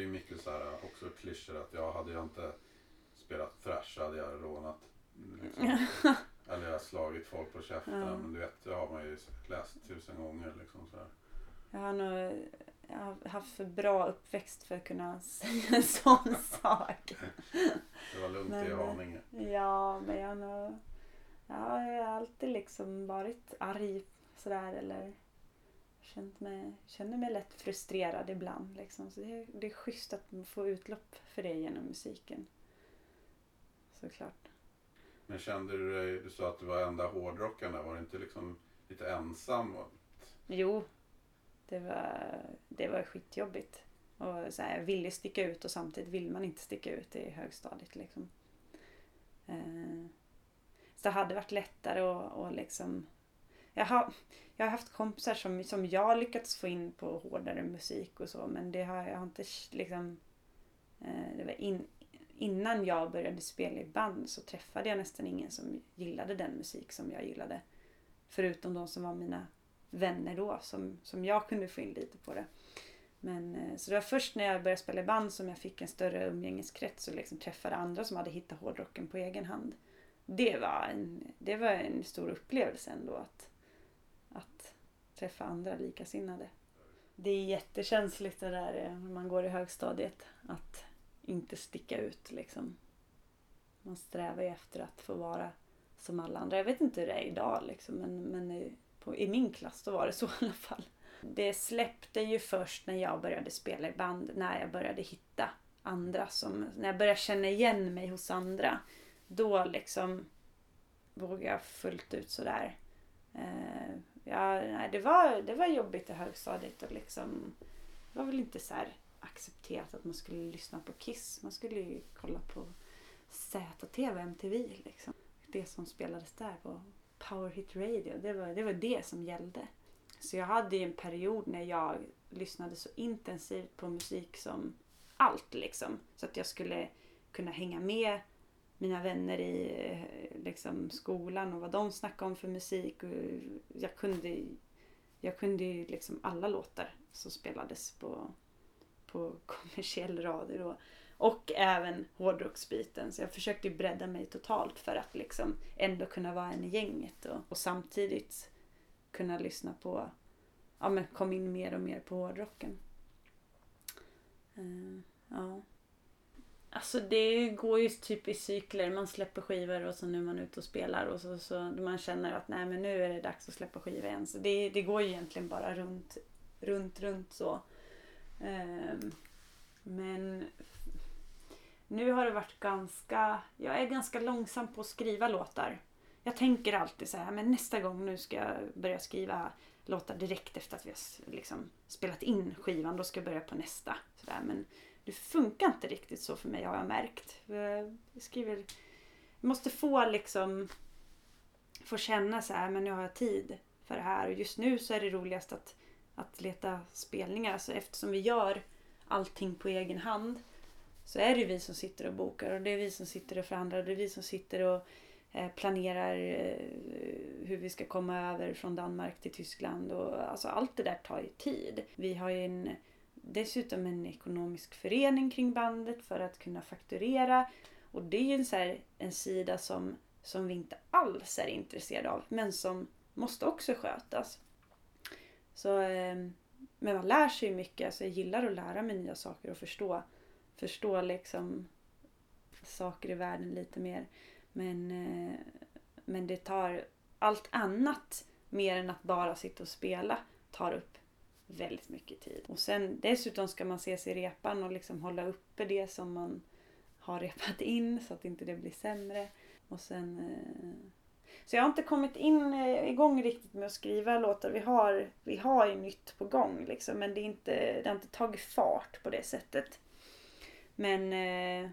Det ju mycket så här också klyschor att jag hade jag inte spelat thrash hade jag rånat. Liksom. Eller jag har slagit folk på käften. Ja. Men du vet, det har man ju läst tusen gånger. Liksom, så här. Jag har nog jag har haft för bra uppväxt för att kunna säga en sån sak. Det var lugnt i Men- Haninge. Ja, men jag har nog... Ja, jag har alltid liksom varit arg sådär eller känt mig, känner mig lätt frustrerad ibland. Liksom. Så det, är- det är schysst att få utlopp för det genom musiken. Såklart. Men kände du dig, du sa att du var enda hårdrockaren där. Var du inte liksom lite ensam? Och, Jo, det var, det var skitjobbigt. Och så här, jag ville sticka ut och samtidigt vill man inte sticka ut i högstadiet. Liksom. Eh, så det hade varit lättare att och liksom... Jag har, jag har haft kompisar som, som jag lyckats få in på hårdare musik och så men det har jag har inte liksom... Eh, det var in, innan jag började spela i band så träffade jag nästan ingen som gillade den musik som jag gillade. Förutom de som var mina vänner då som, som jag kunde få in lite på det. Men, eh, så det var först när jag började spela i band som jag fick en större umgängeskrets och liksom träffade andra som hade hittat hårdrocken på egen hand. Det var en, det var en stor upplevelse ändå att, att träffa andra likasinnade. Det är jättekänsligt det där eh, när man går i högstadiet att inte sticka ut liksom. Man strävar ju efter att få vara som alla andra. Jag vet inte hur det är idag liksom men, men i, på, i min klass då var det så i alla fall. Det släppte ju först när jag började spela i band, när jag började hitta andra som, när jag började känna igen mig hos andra. Då liksom vågade jag fullt ut sådär. Eh, ja, nej, det, var, det var jobbigt i högstadiet och liksom, det var väl inte så här accepterat att man skulle lyssna på Kiss. Man skulle ju kolla på ZTV, MTV liksom. Det som spelades där på Power Hit Radio, det var, det var det som gällde. Så jag hade ju en period när jag lyssnade så intensivt på musik som allt liksom. Så att jag skulle kunna hänga med mina vänner i eh, liksom, skolan och vad de snackade om för musik. Och jag kunde, jag kunde ju liksom alla låtar som spelades på, på kommersiell radio då. Och även hårdrocksbiten. Så jag försökte bredda mig totalt för att liksom ändå kunna vara en i gänget och, och samtidigt kunna lyssna på, ja men kom in mer och mer på hårdrocken. Uh, ja. Alltså det går ju typ i cykler. Man släpper skivor och så nu är man ute och spelar och så, så man känner att nej men nu är det dags att släppa skivor igen. Så det, det går ju egentligen bara runt, runt, runt så. Um, men nu har det varit ganska, jag är ganska långsam på att skriva låtar. Jag tänker alltid så här, men nästa gång nu ska jag börja skriva låtar direkt efter att vi har liksom spelat in skivan. Då ska jag börja på nästa. Så där. Men det funkar inte riktigt så för mig har jag märkt. Jag skriver, jag måste få liksom få känna så här, men nu har jag tid för det här. Och just nu så är det roligast att, att leta spelningar. Alltså eftersom vi gör allting på egen hand så är det ju vi som sitter och bokar och det är vi som sitter och förhandlar och det är vi som sitter och eh, planerar eh, hur vi ska komma över från Danmark till Tyskland och alltså allt det där tar ju tid. Vi har ju en, dessutom en ekonomisk förening kring bandet för att kunna fakturera och det är ju en, så här, en sida som, som vi inte alls är intresserade av men som måste också skötas. Så, eh, men man lär sig ju mycket, alltså jag gillar att lära mig nya saker och förstå förstå liksom saker i världen lite mer. Men, eh, men det tar allt annat mer än att bara sitta och spela tar upp väldigt mycket tid. Och sen dessutom ska man ses i repan och liksom hålla uppe det som man har repat in så att inte det blir sämre. Och sen... Eh, så jag har inte kommit in eh, igång riktigt med att skriva låtar. Vi har, vi har ju nytt på gång liksom men det, är inte, det har inte tagit fart på det sättet. Men eh,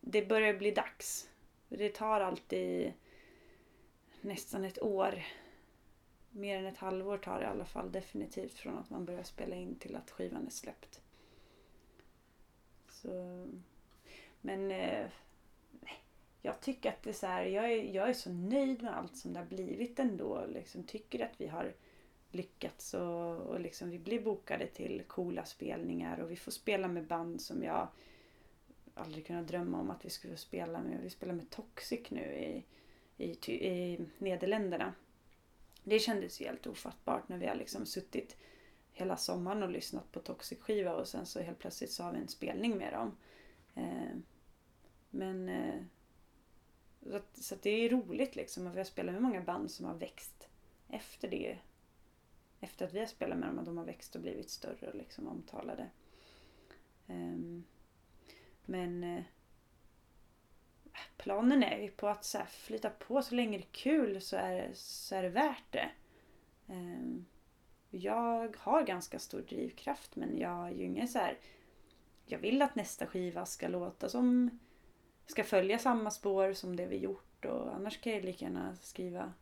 det börjar bli dags. Det tar alltid nästan ett år. Mer än ett halvår tar det i alla fall definitivt från att man börjar spela in till att skivan är släppt. Så, men eh, jag tycker att det är så här, jag är, jag är så nöjd med allt som det har blivit ändå. Liksom, tycker att vi har lyckats och, och liksom, vi blir bokade till coola spelningar och vi får spela med band som jag aldrig kunnat drömma om att vi skulle spela med. Vi spelar med Toxic nu i, i, i Nederländerna. Det kändes ju helt ofattbart när vi har liksom suttit hela sommaren och lyssnat på Toxic skiva och sen så helt plötsligt så har vi en spelning med dem. Eh, men eh, så, att, så att det är roligt liksom och vi har spelat med många band som har växt efter det. Efter att vi har spelat med dem och de har växt och blivit större och liksom omtalade. Ehm, men eh, planen är ju på att så här, flytta på så länge det är kul så är, så är det värt det. Ehm, jag har ganska stor drivkraft men jag är ju ingen så här, Jag vill att nästa skiva ska låta som... Ska följa samma spår som det vi gjort och annars kan jag lika gärna skriva...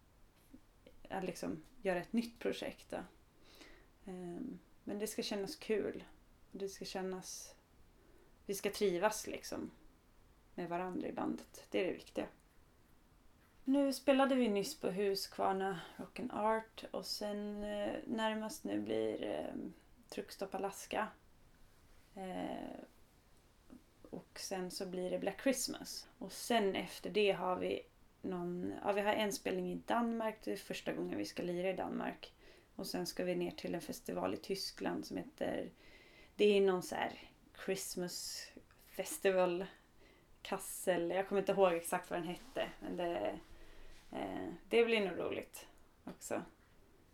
Eh, liksom göra ett nytt projekt. Då. Ehm, men det ska kännas kul. Det ska kännas vi ska trivas liksom med varandra i bandet. Det är det viktiga. Nu spelade vi nyss på Huskvarna Rock and Art och sen eh, närmast nu blir eh, Truckstop Alaska. Eh, och sen så blir det Black Christmas. Och sen efter det har vi någon, ja vi har en spelning i Danmark, det är första gången vi ska lira i Danmark. Och sen ska vi ner till en festival i Tyskland som heter, det är någon så här Christmas Festival Kassel. Jag kommer inte ihåg exakt vad den hette. Men det, eh, det blir nog roligt också.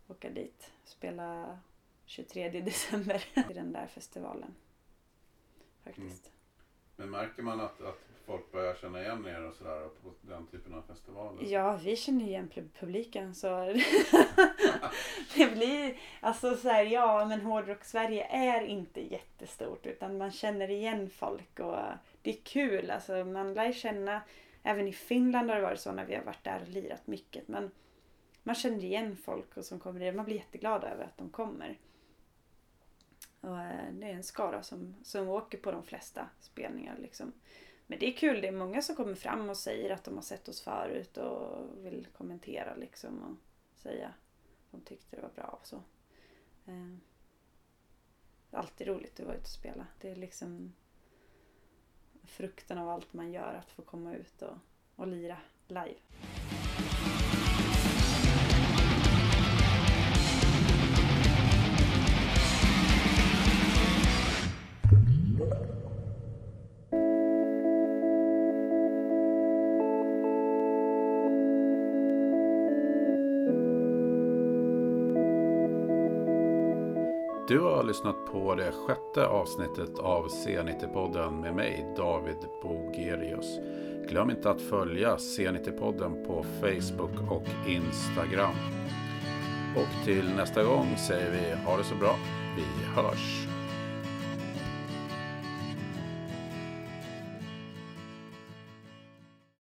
Åka dit. Spela 23 december i den där festivalen. Faktiskt. Mm. Men märker man att, att folk börjar känna igen er och sådär på den typen av festivaler? Ja, vi känner igen publiken så det blir alltså så här, ja men hårdrock Sverige är inte jättestort utan man känner igen folk och det är kul alltså man lär känna även i Finland har det varit så när vi har varit där och lirat mycket men man känner igen folk och som kommer dit. Man blir jätteglad över att de kommer. Och eh, det är en skara som, som åker på de flesta spelningar liksom. Men det är kul, det är många som kommer fram och säger att de har sett oss förut och vill kommentera liksom och säga att de tyckte det var bra och så. Det är alltid roligt att vara ute och spela. Det är liksom frukten av allt man gör att få komma ut och, och lira live. Du har lyssnat på det sjätte avsnittet av C90-podden med mig, David Bogerius. Glöm inte att följa C90-podden på Facebook och Instagram. Och till nästa gång säger vi ha det så bra. Vi hörs!